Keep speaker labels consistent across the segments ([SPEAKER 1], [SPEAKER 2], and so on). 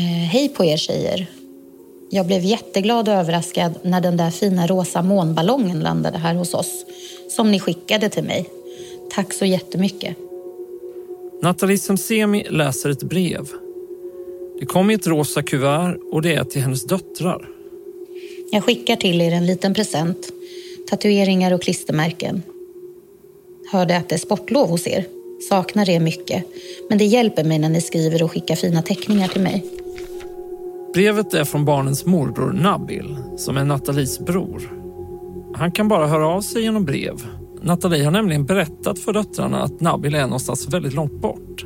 [SPEAKER 1] Eh, hej på er tjejer. Jag blev jätteglad och överraskad när den där fina rosa månballongen landade här hos oss. Som ni skickade till mig. Tack så jättemycket.
[SPEAKER 2] Nathalie Semsemi läser ett brev. Det kom i ett rosa kuvert och det är till hennes döttrar.
[SPEAKER 1] Jag skickar till er en liten present. Tatueringar och klistermärken. Hörde att det är sportlov hos er. Saknar er mycket. Men det hjälper mig när ni skriver och skickar fina teckningar till mig.
[SPEAKER 2] Brevet är från barnens morbror Nabil, som är Nathalies bror. Han kan bara höra av sig genom brev. Nathalie har nämligen berättat för döttrarna att Nabil är någonstans väldigt långt bort.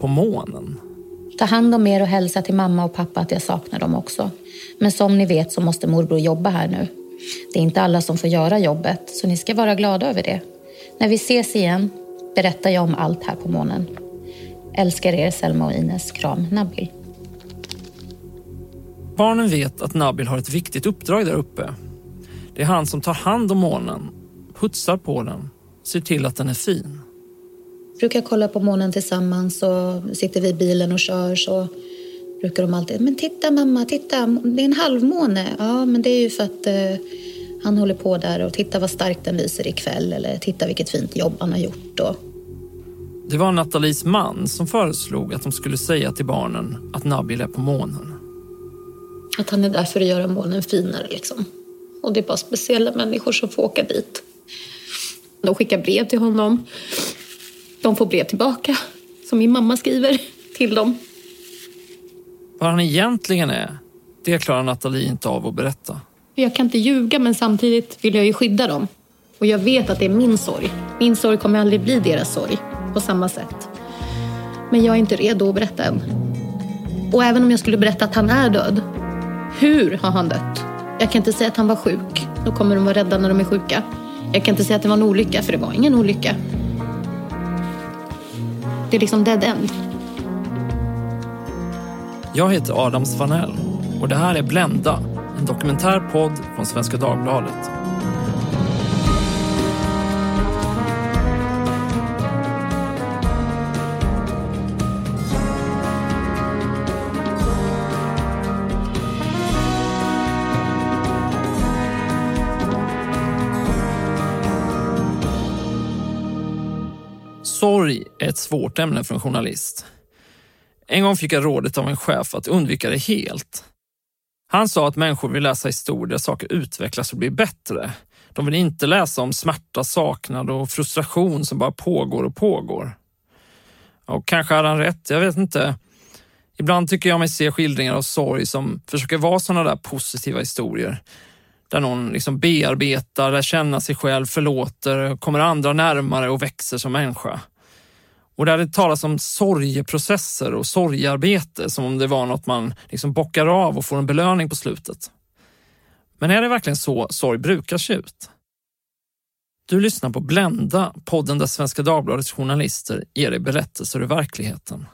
[SPEAKER 2] På månen.
[SPEAKER 1] Ta hand om er och hälsa till mamma och pappa att jag saknar dem också. Men som ni vet så måste morbror jobba här nu. Det är inte alla som får göra jobbet, så ni ska vara glada över det. När vi ses igen berättar jag om allt här på månen. Älskar er Selma och Ines. Kram, Nabil.
[SPEAKER 2] Barnen vet att Nabil har ett viktigt uppdrag där uppe. Det är han som tar hand om månen, putsar på den, ser till att den är fin.
[SPEAKER 1] Vi brukar kolla på månen tillsammans och sitter vi i bilen och kör så brukar de alltid, men titta mamma, titta, det är en halvmåne. Ja, men det är ju för att eh, han håller på där och titta vad starkt den lyser ikväll eller titta vilket fint jobb han har gjort. Och...
[SPEAKER 2] Det var Nathalies man som föreslog att de skulle säga till barnen att Nabil är på månen.
[SPEAKER 1] Att han är där för att göra månen finare liksom. Och det är bara speciella människor som får åka dit. De skickar brev till honom. De får brev tillbaka som min mamma skriver till dem.
[SPEAKER 2] Vad han egentligen är, det klarar Nathalie inte av att berätta.
[SPEAKER 1] Jag kan inte ljuga men samtidigt vill jag ju skydda dem. Och jag vet att det är min sorg. Min sorg kommer aldrig bli deras sorg på samma sätt. Men jag är inte redo att berätta än. Och även om jag skulle berätta att han är död, hur har han dött? Jag kan inte säga att han var sjuk. Då kommer de vara rädda när de är sjuka. Jag kan inte säga att det var en olycka, för det var ingen olycka. Det är liksom dead end.
[SPEAKER 2] Jag heter Adam Svanell och det här är Blända, en dokumentärpodd från Svenska Dagbladet. Sorg är ett svårt ämne för en journalist. En gång fick jag rådet av en chef att undvika det helt. Han sa att människor vill läsa historier där saker utvecklas och blir bättre. De vill inte läsa om smärta, saknad och frustration som bara pågår och pågår. Och kanske hade han rätt, jag vet inte. Ibland tycker jag mig se skildringar av sorg som försöker vara sådana där positiva historier. Där någon liksom bearbetar, lär känna sig själv, förlåter, kommer andra närmare och växer som människa. Och där det talas om sorgeprocesser och sorgarbete som om det var något man liksom bockar av och får en belöning på slutet. Men är det verkligen så sorg brukar se ut? Du lyssnar på Blända, podden där Svenska Dagbladets journalister ger dig berättelser ur verkligheten.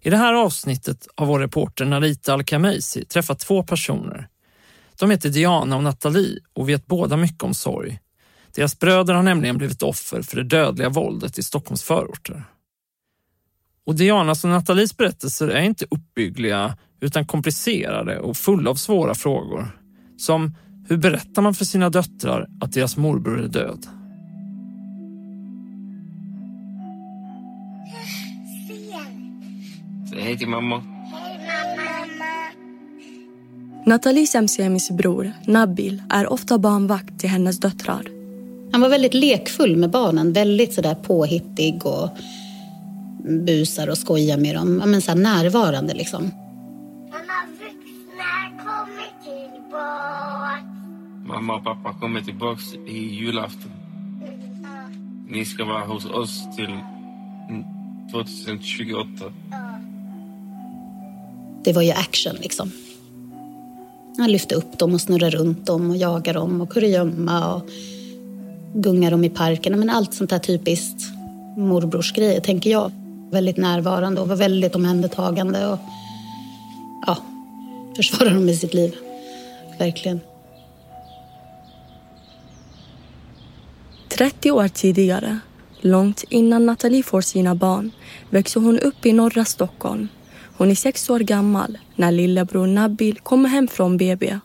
[SPEAKER 2] I det här avsnittet har vår reporter Narita Al-Khameisi träffat två personer. De heter Diana och Nathalie och vet båda mycket om sorg. Deras bröder har nämligen blivit offer för det dödliga våldet i Stockholms förorter. Och Dianas och Nathalies berättelser är inte uppbyggliga utan komplicerade och fulla av svåra frågor. Som hur berättar man för sina döttrar att deras morbror är död?
[SPEAKER 3] Säg hej till mamma.
[SPEAKER 4] Nathalie Semsemis bror, Nabil, är ofta barnvakt till hennes döttrar.
[SPEAKER 1] Han var väldigt lekfull med barnen, väldigt sådär påhittig och busar och skojar med dem. Men så närvarande liksom.
[SPEAKER 5] Mamma, vuxna kommer tillbaks.
[SPEAKER 3] Mamma och pappa kommer tillbaks i julafton. Ni ska vara hos oss till 2028.
[SPEAKER 1] Det var ju action liksom. Han lyfte upp dem och snurrade runt dem och jagade dem och kurragömma och gunga dem i parken. Men allt sånt där typiskt morbrorsgrejer, tänker jag. Väldigt närvarande och var väldigt omhändertagande och ja, försvarade dem med sitt liv. Verkligen.
[SPEAKER 4] 30 år tidigare, långt innan Nathalie får sina barn, växer hon upp i norra Stockholm. Hon är sex år gammal när lillebror Nabil kommer hem från BB.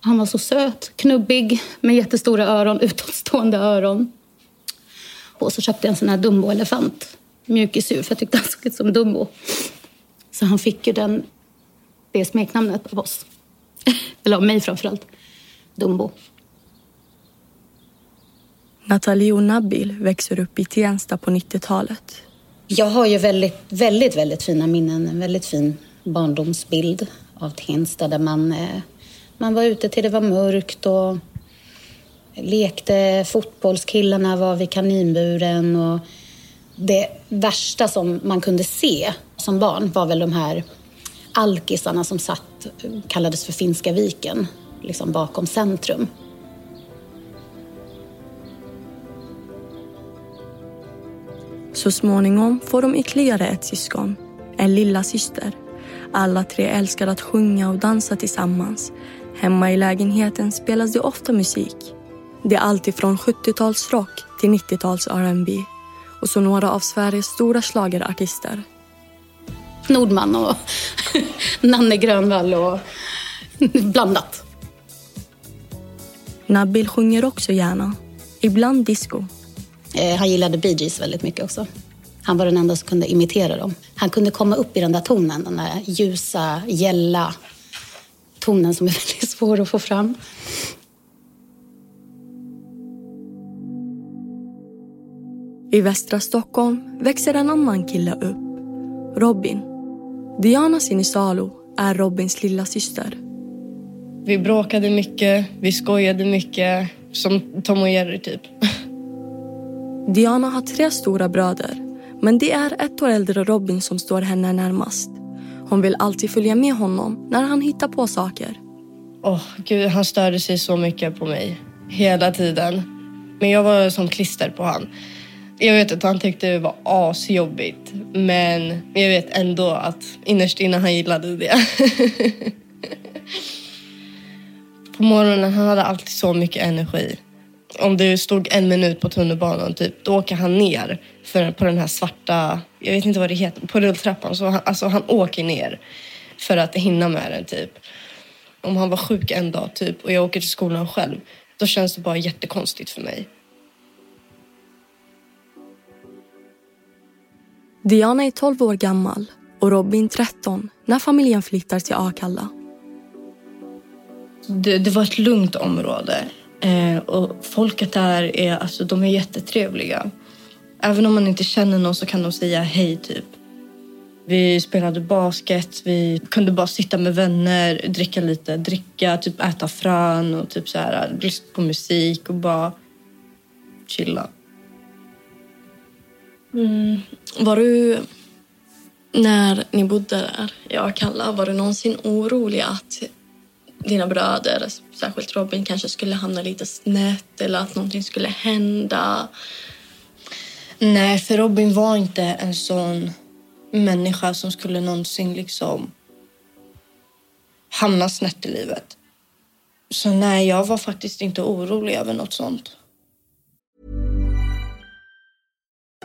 [SPEAKER 1] Han var så söt, knubbig, med jättestora öron, utåtstående öron. Och så köpte jag en sån här Dumbo-elefant, mjukisur, för jag tyckte han såg ut som Dumbo. Så han fick ju den, det smeknamnet av oss. Eller av mig framförallt. Dumbo.
[SPEAKER 4] Nathalie och Nabil växer upp i Tensta på 90-talet.
[SPEAKER 1] Jag har ju väldigt, väldigt, väldigt fina minnen. En väldigt fin barndomsbild av Tensta där man, eh, man var ute till det var mörkt och lekte. Fotbollskillarna var vid kaninburen och det värsta som man kunde se som barn var väl de här alkisarna som satt, kallades för Finska viken, liksom bakom centrum.
[SPEAKER 4] Så småningom får de ytterligare ett syskon, en lilla syster. Alla tre älskar att sjunga och dansa tillsammans. Hemma i lägenheten spelas det ofta musik. Det är alltid från 70-talsrock till 90-tals R&B och så några av Sveriges stora schlagerartister.
[SPEAKER 1] Nordman och Nanne Grönvall och blandat.
[SPEAKER 4] Nabil sjunger också gärna, ibland disco.
[SPEAKER 1] Eh, han gillade Bee Gees väldigt mycket också. Han var den enda som kunde imitera dem. Han kunde komma upp i den där tonen, den där ljusa, gälla tonen som är väldigt svår att få fram.
[SPEAKER 4] I västra Stockholm växer en annan kille upp, Robin. Diana Sinisalo är Robins lilla syster.
[SPEAKER 6] Vi bråkade mycket, vi skojade mycket. Som Tom och Jerry typ.
[SPEAKER 4] Diana har tre stora bröder, men det är ett år äldre Robin som står henne närmast. Hon vill alltid följa med honom när han hittar på saker.
[SPEAKER 6] Åh, gud, han störde sig så mycket på mig. Hela tiden. Men jag var som klister på han. Jag vet att han tyckte det var asjobbigt. Men jag vet ändå att innerst inne han gillade det. på morgonen han hade alltid så mycket energi. Om du stod en minut på tunnelbanan, typ, då åker han ner för, på den här svarta, jag vet inte vad det heter, på rulltrappan. Så han, alltså, han åker ner för att hinna med den. Typ. Om han var sjuk en dag typ, och jag åker till skolan själv, då känns det bara jättekonstigt för mig.
[SPEAKER 4] Diana är 12 år gammal och Robin 13 när familjen flyttar till Akalla.
[SPEAKER 6] Det, det var ett lugnt område. Eh, och folket där är, alltså, de är jättetrevliga. Även om man inte känner någon så kan de säga hej typ. Vi spelade basket, vi kunde bara sitta med vänner, dricka lite, dricka, typ äta frön och typ så här, lyssna på musik och bara chilla.
[SPEAKER 4] Mm. Var du, när ni bodde där i Akalla, var du någonsin orolig att dina bröder, särskilt Robin, kanske skulle hamna lite snett eller att någonting skulle hända?
[SPEAKER 6] Nej, för Robin var inte en sån människa som skulle någonsin liksom hamna snett i livet. Så nej, jag var faktiskt inte orolig över något sånt.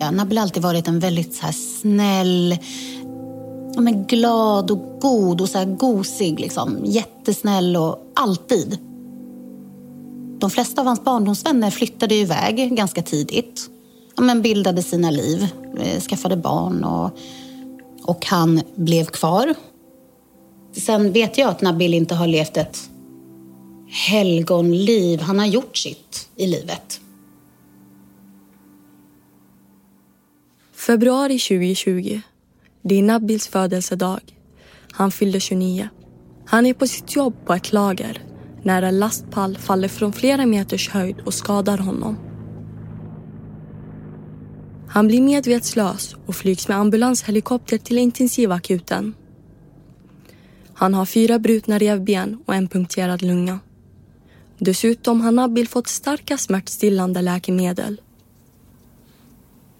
[SPEAKER 1] Han har väl alltid varit en väldigt så här snäll, ja, men glad och god och så här gosig. Liksom. Jättesnäll och alltid. De flesta av hans barndomsvänner flyttade iväg ganska tidigt. Ja, men bildade sina liv, eh, skaffade barn och, och han blev kvar. Sen vet jag att Nabil inte har levt ett helgonliv. Han har gjort sitt i livet.
[SPEAKER 4] Februari 2020. Det är Nabils födelsedag. Han fyllde 29. Han är på sitt jobb på ett lager när en lastpall faller från flera meters höjd och skadar honom. Han blir medvetslös och flygs med ambulanshelikopter till intensivakuten. Han har fyra brutna revben och en punkterad lunga. Dessutom har Nabil fått starka smärtstillande läkemedel.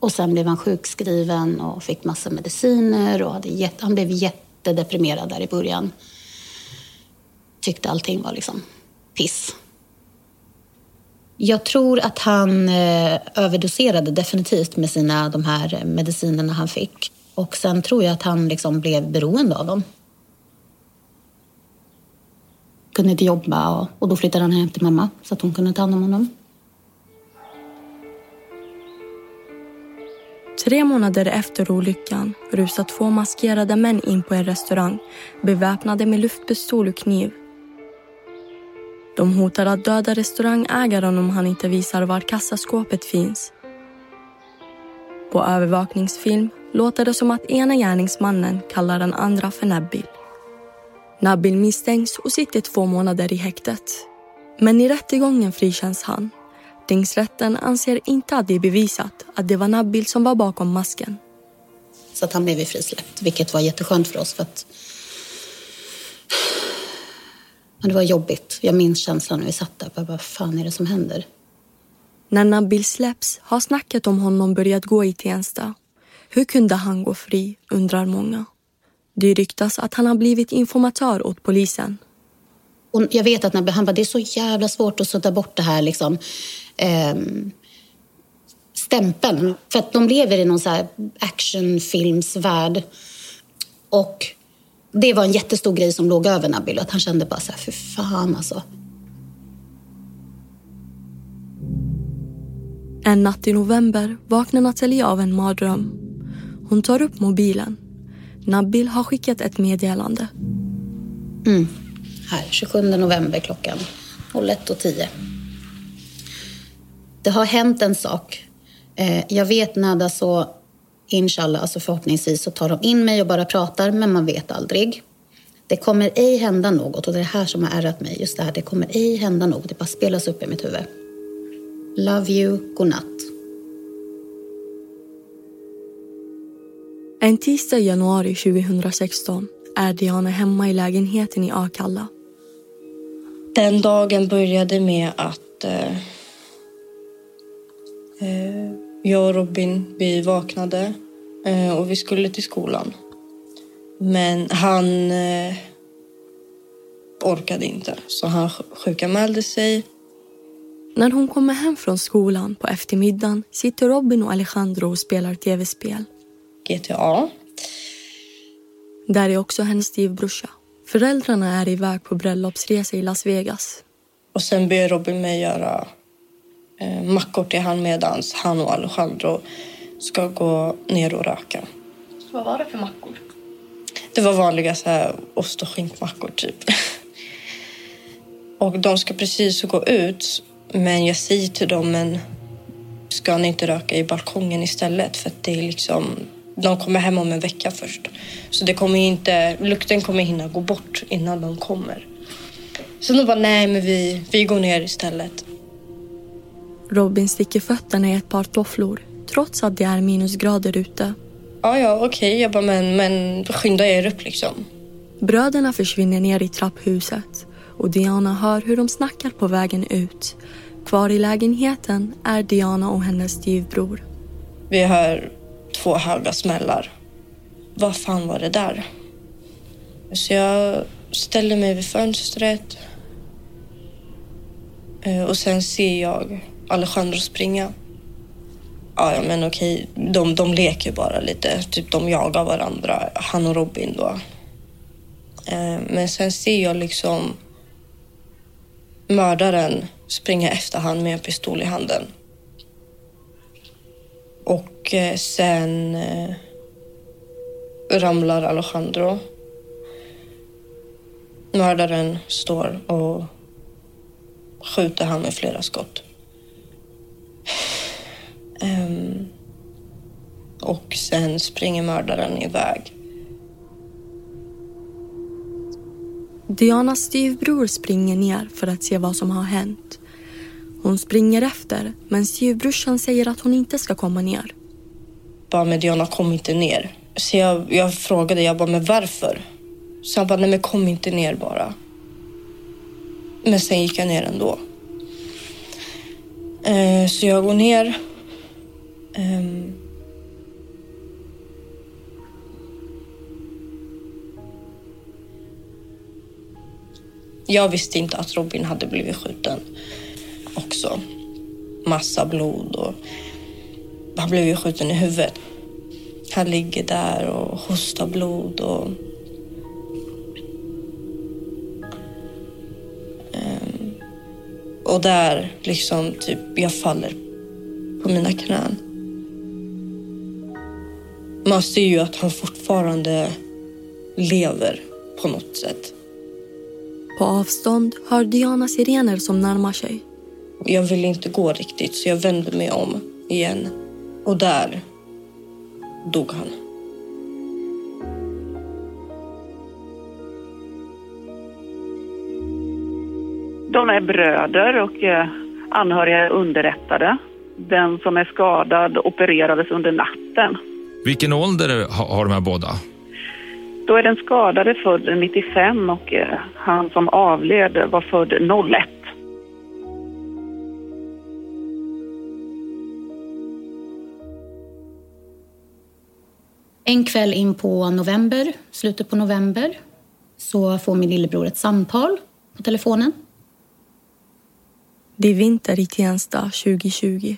[SPEAKER 1] Och sen blev han sjukskriven och fick massa mediciner och hade jätte, han blev jättedeprimerad där i början. Tyckte allting var liksom piss. Jag tror att han eh, överdoserade definitivt med sina, de här medicinerna han fick. Och sen tror jag att han liksom blev beroende av dem. Kunde inte jobba och, och då flyttade han hem till mamma så att hon kunde ta hand om honom.
[SPEAKER 4] Tre månader efter olyckan rusar två maskerade män in på en restaurang beväpnade med luftpistol och kniv. De hotar att döda restaurangägaren om han inte visar var kassaskåpet finns. På övervakningsfilm låter det som att ena gärningsmannen kallar den andra för Nabil. Nabil misstänks och sitter två månader i häktet. Men i rättegången frikänns han Tingsrätten anser inte att det är bevisat att det var Nabil som var bakom masken.
[SPEAKER 1] Så att han blev frisläppt, vilket var jätteskönt för oss. För att... Men det var jobbigt. Jag minns känslan när vi satt där. Bara, vad fan är det som händer?
[SPEAKER 4] När Nabil släpps har snacket om honom börjat gå i Tensta. Hur kunde han gå fri, undrar många. Det ryktas att han har blivit informatör åt polisen.
[SPEAKER 1] Och jag vet att när han bara, det är så jävla svårt att sudda bort det här liksom eh, stämpeln. För att de lever i någon så här actionfilmsvärld. Och det var en jättestor grej som låg över Nabil. Att han kände bara så här, för fan alltså.
[SPEAKER 4] En natt i november vaknar Nathalie av en mardröm. Hon tar upp mobilen. Nabil har skickat ett meddelande.
[SPEAKER 1] Mm. Här, 27 november klockan 01.10. Det har hänt en sak. Eh, jag vet nada så inshallah, alltså förhoppningsvis så tar de in mig och bara pratar, men man vet aldrig. Det kommer ej hända något och det är det här som har ärrat mig. Just det här, det kommer ej hända något. Det bara spelas upp i mitt huvud. Love you, godnatt.
[SPEAKER 4] En tisdag i januari 2016 är Diana hemma i lägenheten i Akalla.
[SPEAKER 6] Den dagen började med att eh, Eh, jag och Robin, vi vaknade eh, och vi skulle till skolan. Men han eh, orkade inte, så han sjukanmälde sig.
[SPEAKER 4] När hon kommer hem från skolan på eftermiddagen sitter Robin och Alejandro och spelar tv-spel.
[SPEAKER 6] GTA.
[SPEAKER 4] Där är också hennes styvbrorsa. Föräldrarna är iväg på bröllopsresa i Las Vegas.
[SPEAKER 6] Och sen ber Robin mig göra eh, mackor till han medan han och Alejandro ska gå ner och röka.
[SPEAKER 7] Vad var det för mackor?
[SPEAKER 6] Det var vanliga så här, ost och skinkmackor typ. och de ska precis gå ut men jag säger till dem men ska ni inte röka i balkongen istället för att det är liksom de kommer hem om en vecka först. Så det kommer inte, lukten kommer hinna gå bort innan de kommer. Så de bara, nej men vi, vi går ner istället.
[SPEAKER 4] Robin sticker fötterna i ett par tofflor trots att det är minusgrader ute.
[SPEAKER 6] Ja, ja, okej. Okay. Jag bara, men, men skynda er upp liksom.
[SPEAKER 4] Bröderna försvinner ner i trapphuset och Diana hör hur de snackar på vägen ut. Kvar i lägenheten är Diana och hennes styvbror.
[SPEAKER 6] Vi hör två höga smällar. Vad fan var det där? Så jag ställer mig vid fönstret eh, och sen ser jag Alejandro springa. Ja, men okej, de, de leker bara lite. Typ de jagar varandra, han och Robin då. Eh, men sen ser jag liksom mördaren springa efter han med en pistol i handen. Och eh, sen eh, ramlar Alejandro. Mördaren står och skjuter han med flera skott. Um, och sen springer mördaren iväg.
[SPEAKER 4] Dianas styvbror springer ner för att se vad som har hänt. Hon springer efter, men styvbrorsan säger att hon inte ska komma ner.
[SPEAKER 6] Bara, men Diana kom inte ner. Så jag, jag frågade, jag bara, men varför? Så han bara, nej men kom inte ner bara. Men sen gick jag ner ändå. Eh, så jag går ner. Eh, Jag visste inte att Robin hade blivit skjuten också. Massa blod och han blev ju skjuten i huvudet. Han ligger där och hostar blod och... Ehm, och där liksom typ jag faller på mina knän. Man ser ju att han fortfarande lever på något sätt.
[SPEAKER 4] På avstånd hör Diana sirener som närmar sig.
[SPEAKER 6] Jag ville inte gå riktigt så jag vände mig om igen. Och där dog han.
[SPEAKER 8] De är bröder och eh, anhöriga är underrättade. Den som är skadad opererades under natten.
[SPEAKER 9] Vilken ålder har de här båda?
[SPEAKER 8] Då är den skadade född 95 och eh, han som avled var född 01.
[SPEAKER 1] En kväll in på november, slutet på november, så får min lillebror ett samtal på telefonen.
[SPEAKER 4] Det är vinter i Tensta 2020.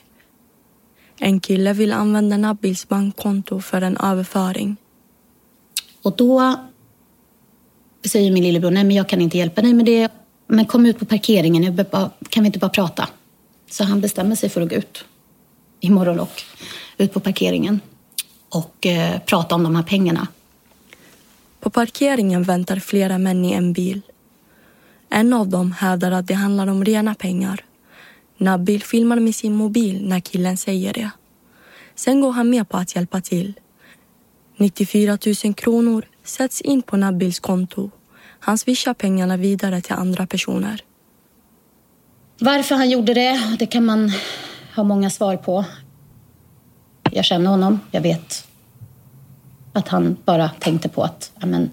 [SPEAKER 4] En kille vill använda Nabils bankkonto för en överföring.
[SPEAKER 1] Och då säger min lillebror, nej men jag kan inte hjälpa dig med det. Men kom ut på parkeringen, jag bara- kan vi inte bara prata? Så han bestämmer sig för att gå ut i morgonrock, ut på parkeringen och eh, prata om de här pengarna.
[SPEAKER 4] På parkeringen väntar flera män i en bil. En av dem hävdar att det handlar om rena pengar. Nabil filmar med sin mobil när killen säger det. Sen går han med på att hjälpa till. 94 000 kronor sätts in på Nabils konto. Han swishar pengarna vidare till andra personer.
[SPEAKER 1] Varför han gjorde det, det kan man ha många svar på. Jag känner honom, jag vet att han bara tänkte på att ja, men,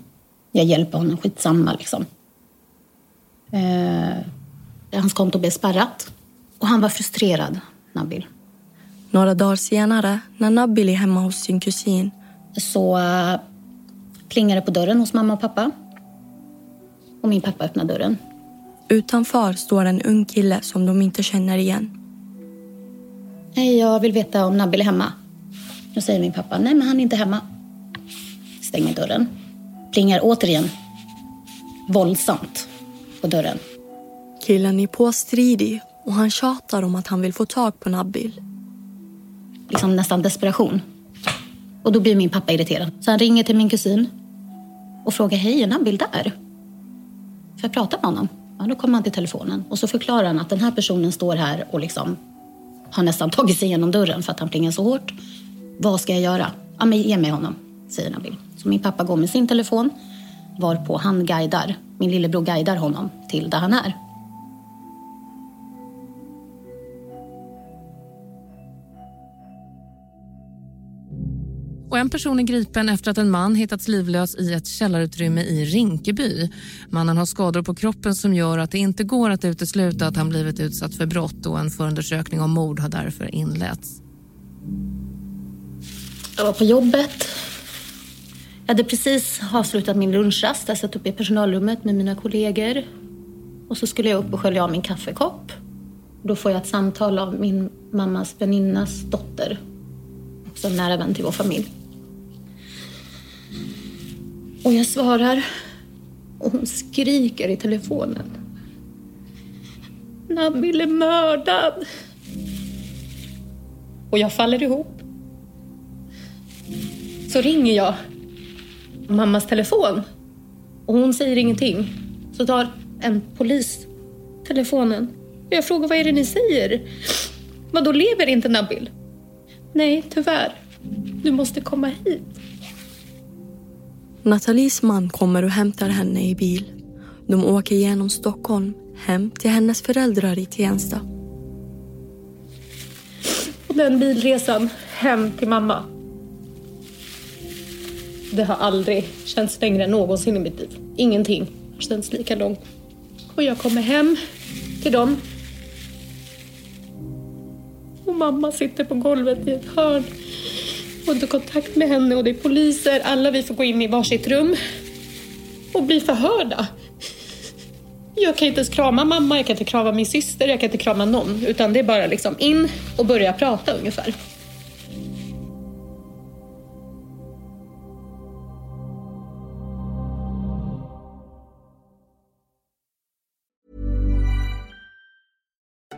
[SPEAKER 1] jag hjälper honom, skitsamma liksom. Eh, hans konto blev spärrat och han var frustrerad, Nabil.
[SPEAKER 4] Några dagar senare, när Nabil är hemma hos sin kusin
[SPEAKER 1] Så eh, plingar det på dörren hos mamma och pappa. Och min pappa öppnar dörren.
[SPEAKER 4] Utanför står en ung kille som de inte känner igen.
[SPEAKER 1] Hej, jag vill veta om Nabil är hemma. Då säger min pappa, nej men han är inte hemma. Stänger dörren. Plingar återigen våldsamt på dörren.
[SPEAKER 4] Killen är påstridig och han tjatar om att han vill få tag på Nabil.
[SPEAKER 1] Liksom nästan desperation. Och då blir min pappa irriterad. Så han ringer till min kusin och frågar, hej är Nabil där? Får jag prata med honom? Ja, då kommer han till telefonen och så förklarar han att den här personen står här och liksom har nästan tagit sig igenom dörren för att han plingar så hårt. Vad ska jag göra? Ja, men ge mig honom, säger Nabil. Så min pappa går med sin telefon varpå han guidar, min lillebror guidar honom till där han är.
[SPEAKER 10] Och en person är gripen efter att en man hittats livlös i ett källarutrymme i Rinkeby. Mannen har skador på kroppen som gör att det inte går att utesluta att han blivit utsatt för brott och en förundersökning om mord har därför inletts.
[SPEAKER 1] Jag var på jobbet. Jag hade precis avslutat min lunchrast. Jag satt uppe i personalrummet med mina kollegor. Och så skulle jag upp och skölja av min kaffekopp. Då får jag ett samtal av min mammas väninnas dotter. Också en nära vän till vår familj. Och jag svarar. Och hon skriker i telefonen. Nabil är mördad. Och jag faller ihop. Så ringer jag mammas telefon och hon säger ingenting. Så tar en polis telefonen. Jag frågar vad är det ni säger? Vad då lever inte Nabil? Nej, tyvärr. Du måste komma hit.
[SPEAKER 4] Nathalies man kommer och hämtar henne i bil. De åker genom Stockholm hem till hennes föräldrar i Tensta.
[SPEAKER 1] Och den bilresan hem till mamma. Det har aldrig känts längre än någonsin i mitt liv. Ingenting har känts lika långt. Och jag kommer hem till dem. Och mamma sitter på golvet i ett hörn. Får inte kontakt med henne och det är poliser. Alla vi får gå in i varsitt rum. Och bli förhörda. Jag kan inte ens krama mamma, jag kan inte krama min syster, jag kan inte krama någon. Utan det är bara liksom in och börja prata ungefär.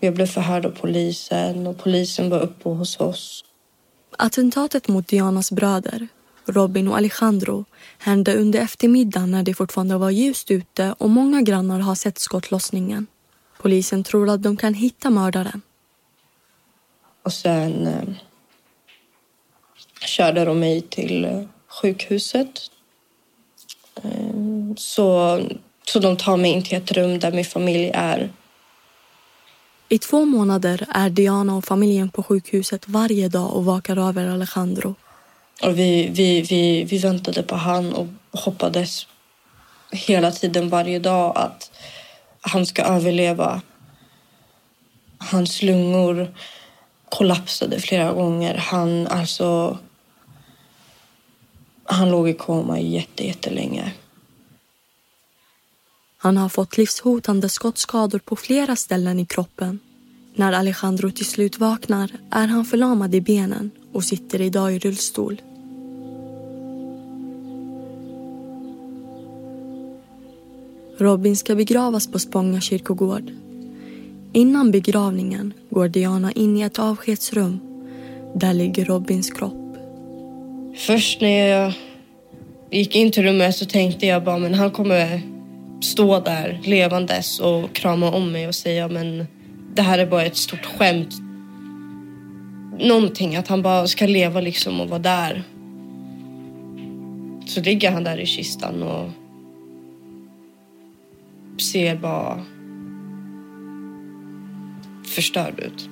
[SPEAKER 6] Jag blev förhörd av polisen och polisen var uppe hos oss.
[SPEAKER 4] Attentatet mot Dianas bröder, Robin och Alejandro, hände under eftermiddagen när det fortfarande var ljust ute och många grannar har sett skottlossningen. Polisen tror att de kan hitta mördaren.
[SPEAKER 6] Och sen eh, körde de mig till eh, sjukhuset. Eh, så, så de tar mig in till ett rum där min familj är.
[SPEAKER 4] I två månader är Diana och familjen på sjukhuset varje dag och vakar över Alejandro.
[SPEAKER 6] Och vi, vi, vi, vi väntade på han och hoppades hela tiden varje dag att han ska överleva. Hans lungor kollapsade flera gånger. Han, alltså, han låg i koma jätte, jättelänge.
[SPEAKER 4] Han har fått livshotande skottskador på flera ställen i kroppen. När Alejandro till slut vaknar är han förlamad i benen och sitter idag i rullstol. Robin ska begravas på Spånga kyrkogård. Innan begravningen går Diana in i ett avskedsrum. Där ligger Robins kropp.
[SPEAKER 6] Först när jag gick in till rummet så tänkte jag bara men han kommer stå där levandes och krama om mig och säga men det här är bara ett stort skämt. Någonting, att han bara ska leva liksom och vara där. Så ligger han där i kistan och ser bara förstörd ut.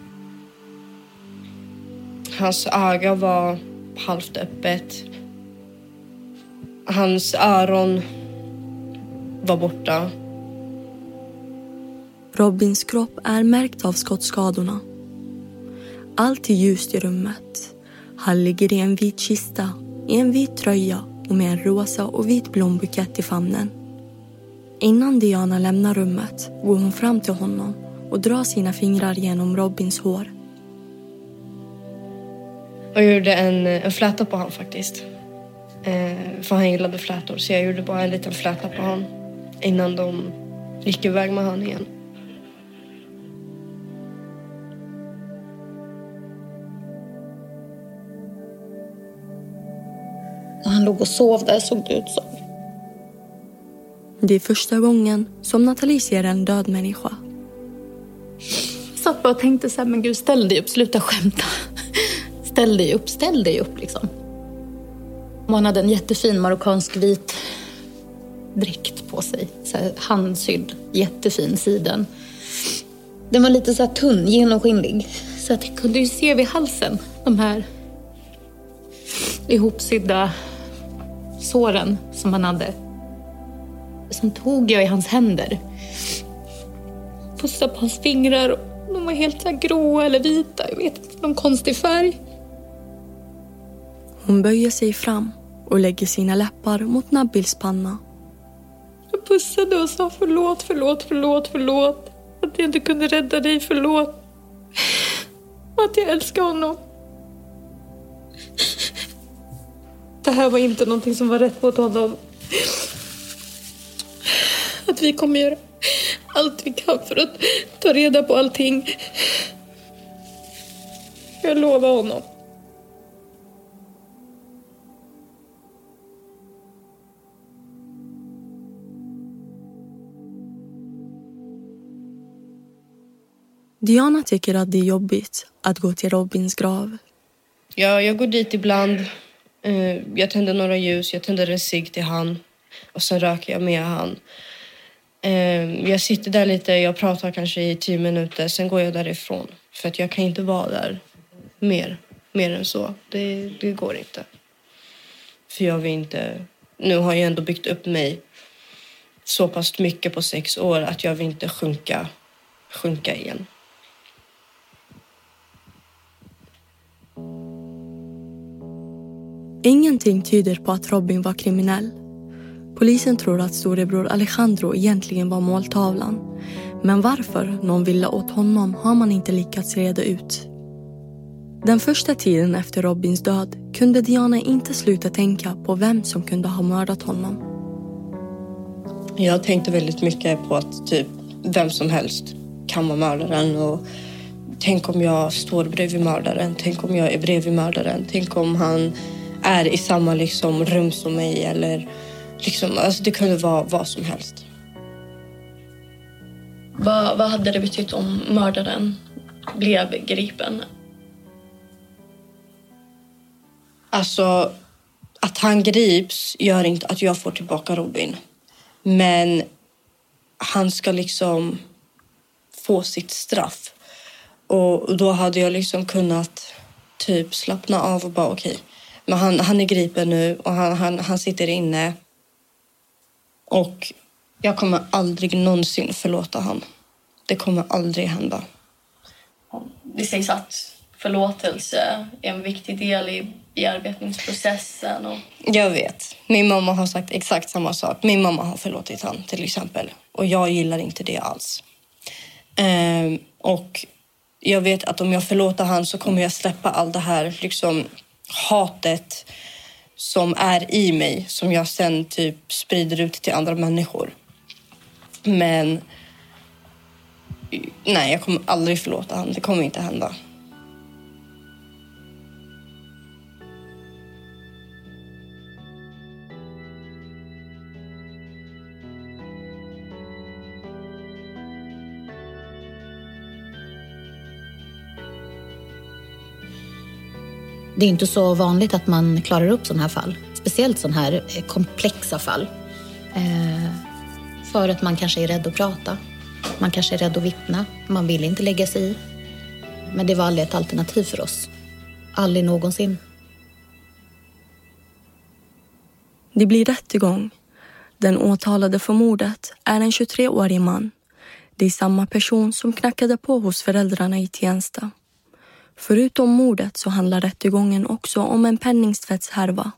[SPEAKER 6] Hans öga var halvt öppet. Hans öron var borta.
[SPEAKER 4] Robins kropp är märkt av skottskadorna. Allt är ljust i rummet. Han ligger i en vit kista, i en vit tröja och med en rosa och vit blombukett i famnen. Innan Diana lämnar rummet går hon fram till honom och drar sina fingrar genom Robins hår.
[SPEAKER 6] Jag gjorde en, en fläta på honom faktiskt. Eh, för han gillade flätor så jag gjorde bara en liten fläta på honom innan de gick iväg med honom igen.
[SPEAKER 1] När han låg och sov där såg det ut som.
[SPEAKER 4] Det är första gången som Nathalie ser en död människa.
[SPEAKER 1] Jag satt bara och tänkte så här, men gud ställ dig upp, sluta skämta. Ställ dig upp, ställ dig upp liksom. Och han hade en jättefin marockansk vit dräkt på sig. Så här, handsydd, jättefin siden. Den var lite så här tunn, genomskinlig. Så att jag kunde ju se vid halsen de här ihopsydda såren som han hade. Sen tog jag i hans händer. Pussade på hans fingrar. De var helt så gråa eller vita. Jag vet inte, någon konstig färg.
[SPEAKER 4] Hon böjer sig fram och lägger sina läppar mot Nabils panna.
[SPEAKER 1] Jag pussade och sa förlåt, förlåt, förlåt, förlåt. Att jag inte kunde rädda dig, förlåt. Och Att jag älskar honom.
[SPEAKER 7] det här var inte någonting som var rätt mot honom. Att vi kommer göra allt vi kan för att ta reda på allting. Jag lovar honom.
[SPEAKER 4] Diana tycker att det är jobbigt att gå till Robins grav.
[SPEAKER 6] Ja, jag går dit ibland. Eh, jag tänder några ljus, jag tänder en cigg till han och sen röker jag med han. Eh, jag sitter där lite, jag pratar kanske i tio minuter, sen går jag därifrån. För att jag kan inte vara där mer, mer än så. Det, det går inte. För jag vill inte... Nu har jag ändå byggt upp mig så pass mycket på sex år att jag vill inte sjunka, sjunka igen.
[SPEAKER 4] Ingenting tyder på att Robin var kriminell. Polisen tror att storebror Alejandro egentligen var måltavlan. Men varför någon ville åt honom har man inte lyckats reda ut. Den första tiden efter Robins död kunde Diana inte sluta tänka på vem som kunde ha mördat honom.
[SPEAKER 6] Jag tänkte väldigt mycket på att typ vem som helst kan vara mördaren. Och tänk om jag står bredvid mördaren. Tänk om jag är bredvid mördaren. Tänk om han är i samma liksom, rum som mig. Eller, liksom, alltså det kunde vara vad som helst.
[SPEAKER 4] Vad, vad hade det betytt om mördaren blev gripen?
[SPEAKER 6] Alltså, att han grips gör inte att jag får tillbaka Robin. Men han ska liksom få sitt straff. Och då hade jag liksom kunnat typ slappna av och bara okej. Men han, han är gripen nu och han, han, han sitter inne. Och jag kommer aldrig någonsin förlåta han. Det kommer aldrig hända.
[SPEAKER 4] Det sägs att förlåtelse är en viktig del i bearbetningsprocessen. Och...
[SPEAKER 6] Jag vet. Min mamma har sagt exakt samma sak. Min mamma har förlåtit han till exempel. Och jag gillar inte det alls. Ehm, och jag vet att om jag förlåter han så kommer jag släppa all det här liksom hatet som är i mig som jag sen typ sprider ut till andra människor. Men nej, jag kommer aldrig förlåta honom. Det kommer inte hända.
[SPEAKER 1] Det är inte så vanligt att man klarar upp sådana här fall. Speciellt sådana här eh, komplexa fall. Eh, för att man kanske är rädd att prata. Man kanske är rädd att vittna. Man vill inte lägga sig i. Men det var aldrig ett alternativ för oss. Aldrig någonsin.
[SPEAKER 4] Det blir rättegång. Den åtalade för mordet är en 23-årig man. Det är samma person som knackade på hos föräldrarna i Tensta. Förutom mordet så handlar rättegången också om en penningtvättshärva.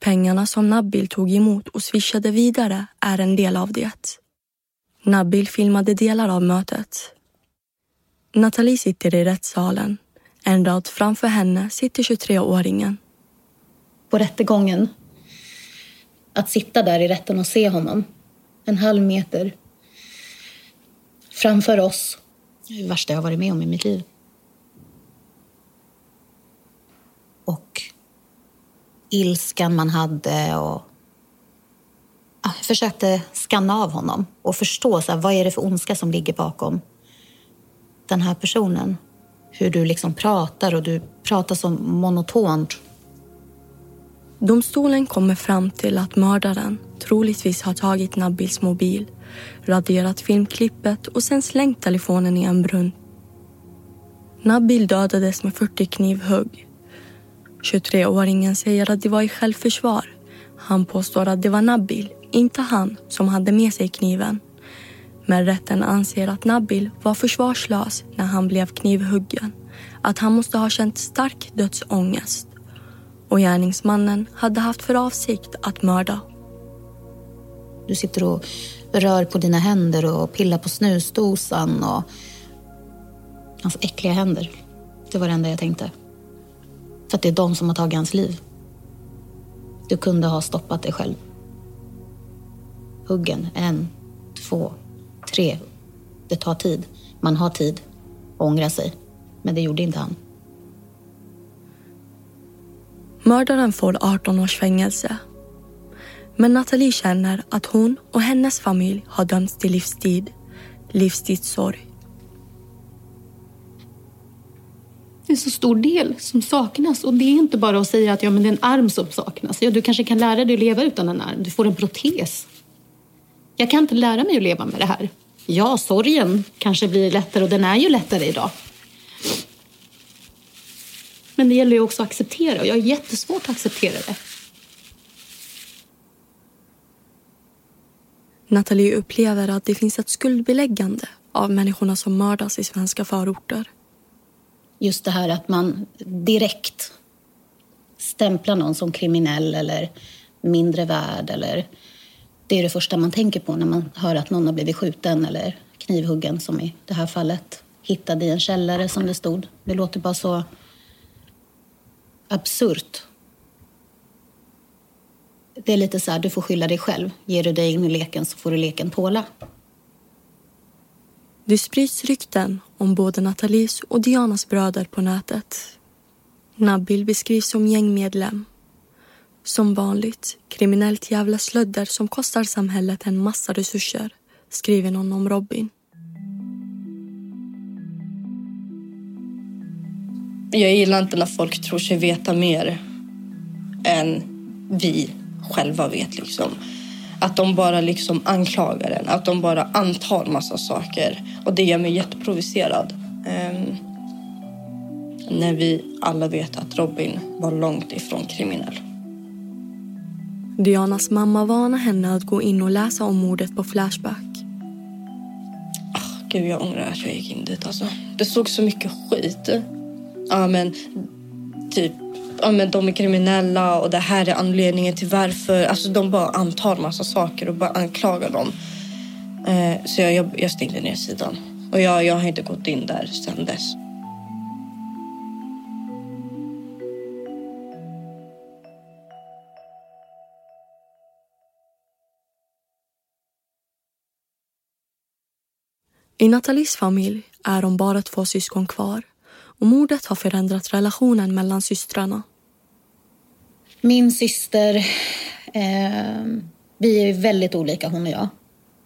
[SPEAKER 4] Pengarna som Nabil tog emot och swishade vidare är en del av det. Nabil filmade delar av mötet. Nathalie sitter i rättssalen. En rad framför henne sitter 23-åringen.
[SPEAKER 1] På rättegången. Att sitta där i rätten och se honom. En halv meter. Framför oss. Det är det värsta jag har varit med om i mitt liv. Och ilskan man hade. Och... Jag försökte skanna av honom och förstå så här, vad är det för ondska som ligger bakom den här personen. Hur du liksom pratar och du pratar så monotont.
[SPEAKER 4] Domstolen kommer fram till att mördaren troligtvis har tagit Nabils mobil, raderat filmklippet och sen slängt telefonen i en brunn. Nabil dödades med 40 knivhugg 23-åringen säger att det var i självförsvar. Han påstår att det var Nabil, inte han, som hade med sig kniven. Men rätten anser att Nabil var försvarslös när han blev knivhuggen. Att han måste ha känt stark dödsångest. Och gärningsmannen hade haft för avsikt att mörda.
[SPEAKER 1] Du sitter och rör på dina händer och pillar på snusdosan och... Hans äckliga händer. Det var det enda jag tänkte. För att det är de som har tagit hans liv. Du kunde ha stoppat dig själv. Huggen, en, två, tre. Det tar tid. Man har tid att ångra sig. Men det gjorde inte han.
[SPEAKER 4] Mördaren får 18 års fängelse. Men Nathalie känner att hon och hennes familj har dömts till livstid. Livstidssorg.
[SPEAKER 7] Det är så stor del som saknas. Och det är inte bara att säga att ja, men det är en arm som saknas. Ja, du kanske kan lära dig att leva utan en arm. Du får en protes. Jag kan inte lära mig att leva med det här. Ja, sorgen kanske blir lättare och den är ju lättare idag. Men det gäller ju också att acceptera och jag har jättesvårt att acceptera det.
[SPEAKER 4] Nathalie upplever att det finns ett skuldbeläggande av människorna som mördas i svenska förorter.
[SPEAKER 1] Just det här att man direkt stämplar någon som kriminell eller mindre värd. Eller, det är det första man tänker på när man hör att någon har blivit skjuten eller knivhuggen som i det här fallet. Hittad i en källare som det stod. Det låter bara så absurt. Det är lite så här, du får skylla dig själv. Ger du dig in i leken så får du leken tåla.
[SPEAKER 4] Det sprids rykten om både Nathalies och Dianas bröder på nätet. Nabil beskrivs som gängmedlem. Som vanligt kriminellt jävla slödder som kostar samhället en massa resurser, skriver någon om Robin.
[SPEAKER 6] Jag gillar inte när folk tror sig veta mer än vi själva vet. Liksom. Att de bara liksom anklagar en, att de bara antar massa saker. Och det gör mig jätteprovocerad. Um, när vi alla vet att Robin var långt ifrån kriminell.
[SPEAKER 4] Dianas mamma varnar henne att gå in och läsa om mordet på Flashback.
[SPEAKER 6] Oh, Gud, jag ångrar att jag gick in dit. Alltså. Det såg så mycket skit. Ja, men typ ja, men de är kriminella och det här är anledningen till varför. Alltså de bara antar massa saker och bara anklagar dem. Eh, så jag, jag, jag stängde ner sidan. Och jag, jag har inte gått in där sedan dess.
[SPEAKER 4] I Nathalies familj är de bara två syskon kvar och mordet har förändrat relationen mellan systrarna.
[SPEAKER 1] Min syster, eh, vi är väldigt olika hon och jag.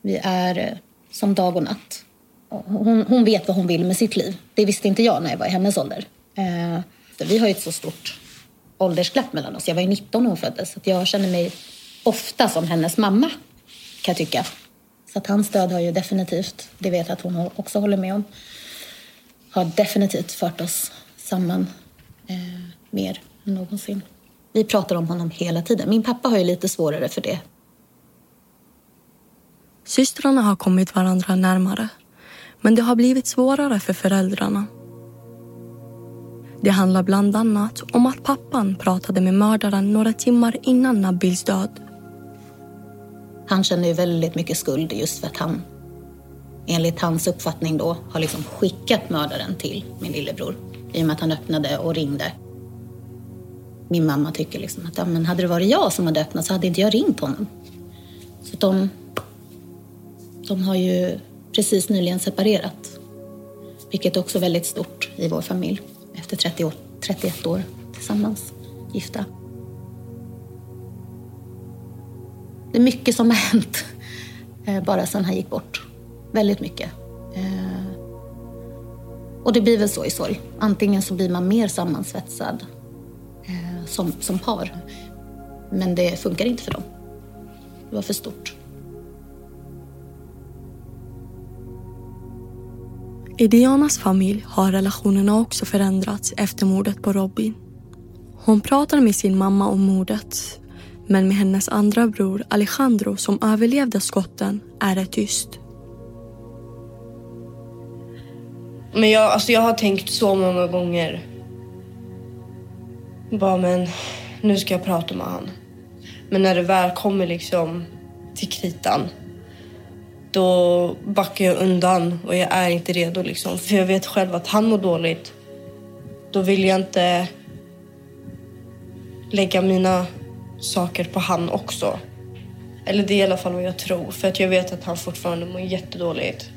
[SPEAKER 1] Vi är eh, som dag och natt. Hon, hon, vet vad hon vill med sitt liv. Det visste inte jag när jag var i hennes ålder. Eh, vi har ju ett så stort åldersglapp mellan oss. Jag var ju 19 när hon föddes. Så jag känner mig ofta som hennes mamma, kan jag tycka. Så att hans stöd har ju definitivt, det vet jag att hon också håller med om, har definitivt fört oss samman eh, mer än någonsin. Vi pratar om honom hela tiden. Min pappa har ju lite svårare för det.
[SPEAKER 4] Systrarna har kommit varandra närmare. Men det har blivit svårare för föräldrarna. Det handlar bland annat om att pappan pratade med mördaren några timmar innan Nabils död.
[SPEAKER 1] Han känner ju väldigt mycket skuld just för att han enligt hans uppfattning då har liksom skickat mördaren till min lillebror i och med att han öppnade och ringde min mamma tycker liksom att ja, men hade det varit jag som hade öppnat så hade inte jag ringt honom. Så de, de har ju precis nyligen separerat. Vilket är också väldigt stort i vår familj efter 30 år, 31 år tillsammans, gifta. Det är mycket som har hänt eh, bara sedan han gick bort. Väldigt mycket. Eh, och det blir väl så i sorg. Antingen så blir man mer sammansvetsad eh, som, som par. Men det funkar inte för dem. Det var för stort.
[SPEAKER 4] I Dianas familj har relationerna också förändrats efter mordet på Robin. Hon pratar med sin mamma om mordet. Men med hennes andra bror Alejandro som överlevde skotten är det tyst.
[SPEAKER 6] Men jag, alltså jag har tänkt så många gånger bara, men nu ska jag prata med han. Men när det väl kommer liksom till kritan, då backar jag undan och jag är inte redo. Liksom. För jag vet själv att han mår dåligt. Då vill jag inte lägga mina saker på han också. Eller det är i alla fall vad jag tror. För att jag vet att han fortfarande mår jättedåligt.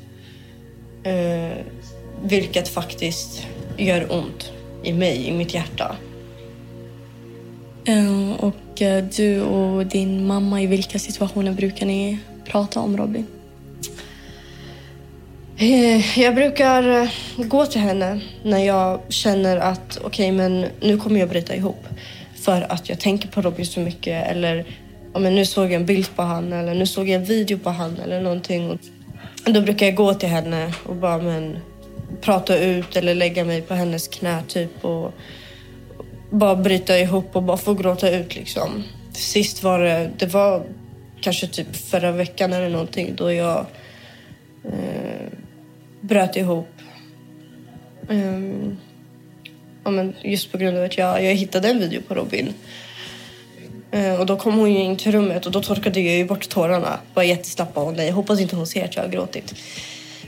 [SPEAKER 6] Eh, vilket faktiskt gör ont i mig, i mitt hjärta.
[SPEAKER 4] Eh, och eh, du och din mamma, i vilka situationer brukar ni prata om Robin?
[SPEAKER 6] Eh, Jag brukar gå till henne när jag känner att okej, okay, men nu kommer jag bryta ihop. För att jag tänker på Robin så mycket. Eller ja, men nu såg jag en bild på han eller nu såg jag en video på han eller någonting. Och då brukar jag gå till henne och bara men, prata ut eller lägga mig på hennes knä typ. Och bara bryta ihop och bara få gråta ut liksom. Sist var det, det var kanske typ förra veckan eller någonting då jag eh, bröt ihop. Um, ja, men just på grund av att jag, jag hittade en video på Robin. Uh, och då kom hon ju in till rummet och då torkade jag ju bort tårarna. Var jättesnabbt och nej, hoppas inte hon ser att jag har gråtit.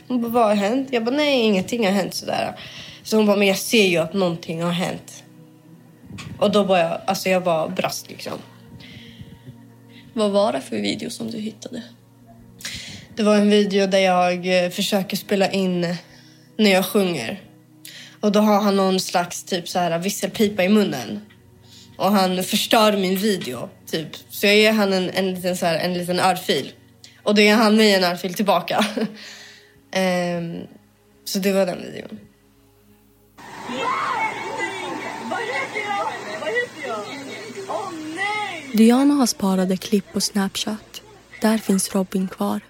[SPEAKER 6] Hon bara, vad har hänt? Jag bara, nej ingenting har hänt sådär. Så hon bara, men jag ser ju att någonting har hänt. Och då var jag, alltså jag var brast liksom.
[SPEAKER 4] Vad var det för video som du hittade?
[SPEAKER 6] Det var en video där jag eh, försöker spela in när jag sjunger. Och då har han någon slags typ så här visselpipa i munnen. Och han förstör min video, typ. Så jag ger han en, en, liten, så här, en liten örfil. Och då ger han mig en örfil tillbaka. um, så det var den videon.
[SPEAKER 4] Diana har sparade klipp på Snapchat. Där finns Robin kvar.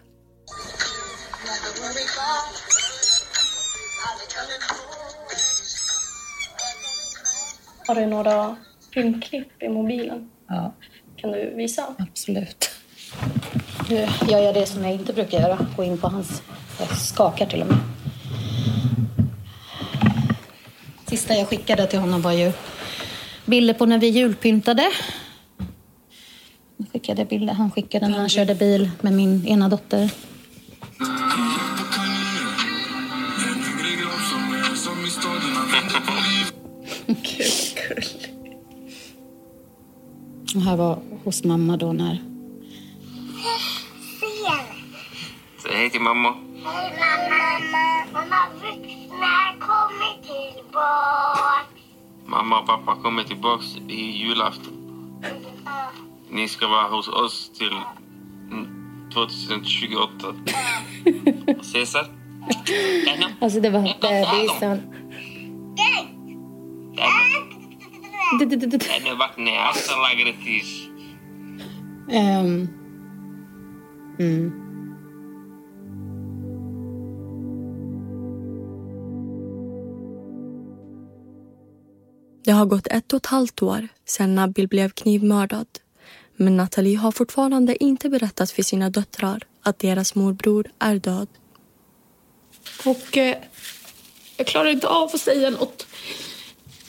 [SPEAKER 4] Har du några filmklipp i mobilen?
[SPEAKER 1] Ja.
[SPEAKER 4] Kan du visa?
[SPEAKER 1] Absolut. Nu gör jag det som jag inte brukar göra. Gå in på hans... Jag skakar till och med. Sista jag skickade till honom var ju bilder på när vi julpyntade. Jag skickade bilder. Han skickade när han körde bil med min ena dotter.
[SPEAKER 6] Gud,
[SPEAKER 1] Och här var hos mamma då när...
[SPEAKER 3] Säg hej till mamma.
[SPEAKER 5] Hej mamma. Mamma vuxna har kommit tillbaka.
[SPEAKER 3] Mamma och pappa kommer tillbaks i julafton. Ni ska vara hos oss till mm, 2028. Cesar?
[SPEAKER 1] Alltså det var bebisen.
[SPEAKER 3] أنا بقني أحسن لاجرتيش
[SPEAKER 1] Ehm.
[SPEAKER 4] Det har gått ett och ett halvt år sedan Nabil blev knivmördad. Men Nathalie har fortfarande inte berättat för sina döttrar att deras morbror är död.
[SPEAKER 7] Och eh, jag klarar inte av att säga något.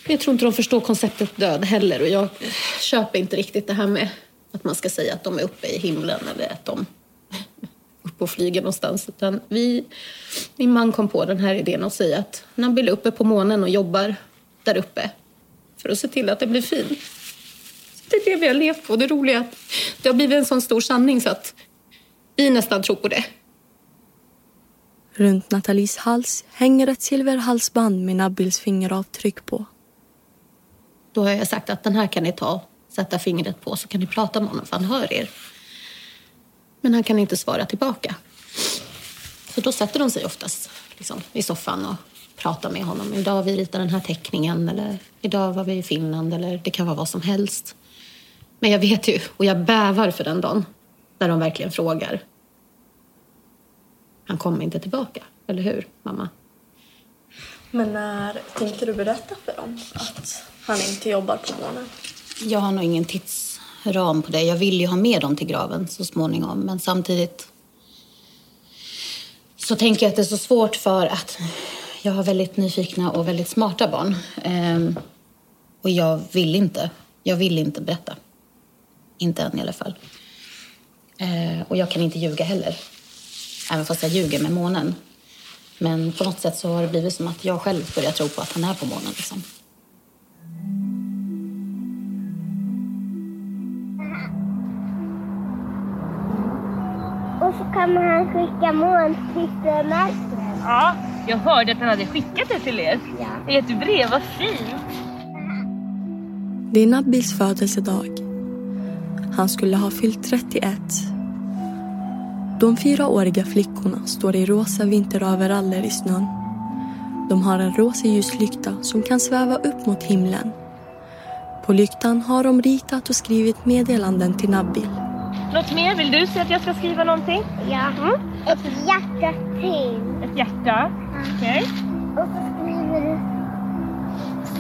[SPEAKER 7] Jag tror inte de förstår konceptet död heller och jag köper inte riktigt det här med att man ska säga att de är uppe i himlen eller att de är uppe och flyger någonstans. Utan vi, min man kom på den här idén och säga att Nabil är uppe på månen och jobbar där uppe för att se till att det blir fint. Så det är det vi har levt på. Det roliga är att det har blivit en sån stor sanning så att vi nästan tror på det.
[SPEAKER 4] Runt Nathalies hals hänger ett silverhalsband med Nabils fingeravtryck på.
[SPEAKER 1] Då har jag sagt att den här kan ni ta, sätta fingret på så kan ni prata med honom för han hör er. Men han kan inte svara tillbaka. Så då sätter de sig oftast liksom, i soffan och pratar med honom. Idag har vi ritat den här teckningen eller idag var vi i Finland eller det kan vara vad som helst. Men jag vet ju och jag bävar för den dagen när de verkligen frågar. Han kommer inte tillbaka, eller hur mamma?
[SPEAKER 4] Men när tänkte du berätta för dem att han inte jobbar på månen?
[SPEAKER 1] Jag har nog ingen tidsram på det. Jag vill ju ha med dem till graven så småningom. Men samtidigt så tänker jag att det är så svårt för att jag har väldigt nyfikna och väldigt smarta barn. Eh, och jag vill inte. Jag vill inte berätta. Inte än i alla fall. Eh, och jag kan inte ljuga heller. Även fast jag ljuger med månen. Men på något sätt så har det blivit som att jag själv börjar tro på att han är på månen. Liksom.
[SPEAKER 5] Och så kan han skicka månsystemet.
[SPEAKER 11] Ja, jag hörde att han hade skickat det till er. Ja. I ett brev, vad fint.
[SPEAKER 4] Det är Nabils födelsedag. Han skulle ha fyllt 31. De fyraåriga flickorna står i rosa vinteroveraller i snön. De har en rosa ljuslykta som kan sväva upp mot himlen. På lyktan har de ritat och skrivit meddelanden till Nabil.
[SPEAKER 11] Något mer? Vill du säga att jag ska skriva någonting?
[SPEAKER 5] Ja.
[SPEAKER 11] Mm.
[SPEAKER 5] Ett hjärta till.
[SPEAKER 11] Ett hjärta? Okej. Okay.
[SPEAKER 5] Och så skriver du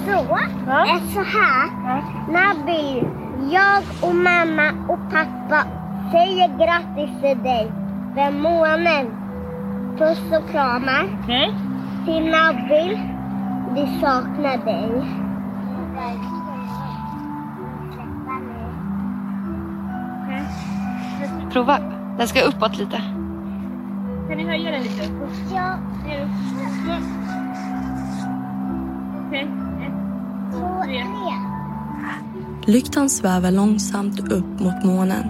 [SPEAKER 5] så. Ja. Ett så här. Ja. Nabil, jag och mamma och pappa säger grattis till dig för månen. Puss och kramar.
[SPEAKER 11] Okej. Okay.
[SPEAKER 5] Till Nabil, vi saknar dig.
[SPEAKER 11] Prova. Den ska uppåt lite. Kan ni höja den lite?
[SPEAKER 5] Ja.
[SPEAKER 11] Okej. Ett, två, tre.
[SPEAKER 4] Lyktan svävar långsamt upp mot månen,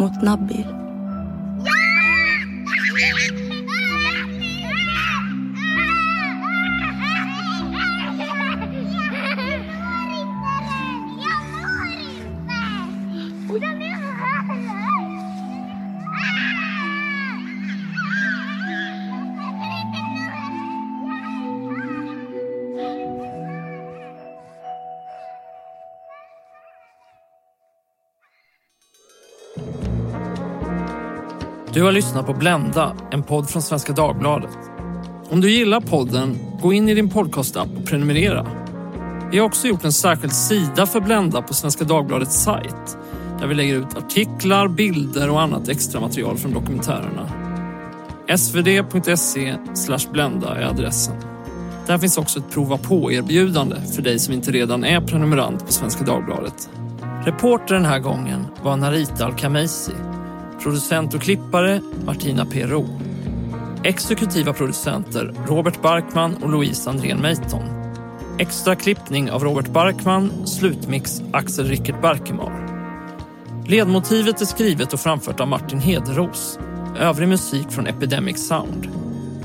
[SPEAKER 4] mot Nabil.
[SPEAKER 2] Du har lyssnat på Blenda, en podd från Svenska Dagbladet. Om du gillar podden, gå in i din podcastapp och prenumerera. Vi har också gjort en särskild sida för Blenda på Svenska Dagbladets sajt där vi lägger ut artiklar, bilder och annat extra material från dokumentärerna. svd.se blenda är adressen. Där finns också ett prova på-erbjudande för dig som inte redan är prenumerant på Svenska Dagbladet. Reporter den här gången var Narita Al-Khameisi Producent och klippare Martina Perro. Exekutiva producenter Robert Barkman och Louise Andrén Meiton. Extra klippning av Robert Barkman, slutmix Axel Rickert Barkemar. Ledmotivet är skrivet och framfört av Martin Hederos. Övrig musik från Epidemic Sound.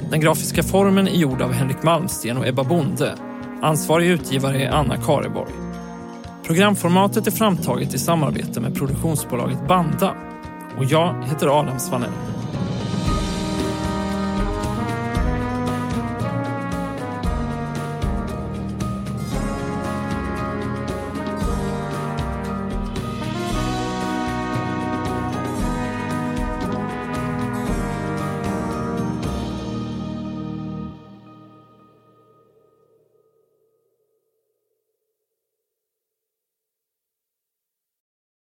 [SPEAKER 2] Den grafiska formen är gjord av Henrik Malmsten och Ebba Bonde. Ansvarig utgivare är Anna Kareborg. Programformatet är framtaget i samarbete med produktionsbolaget Banda och jag heter Adam Svanell.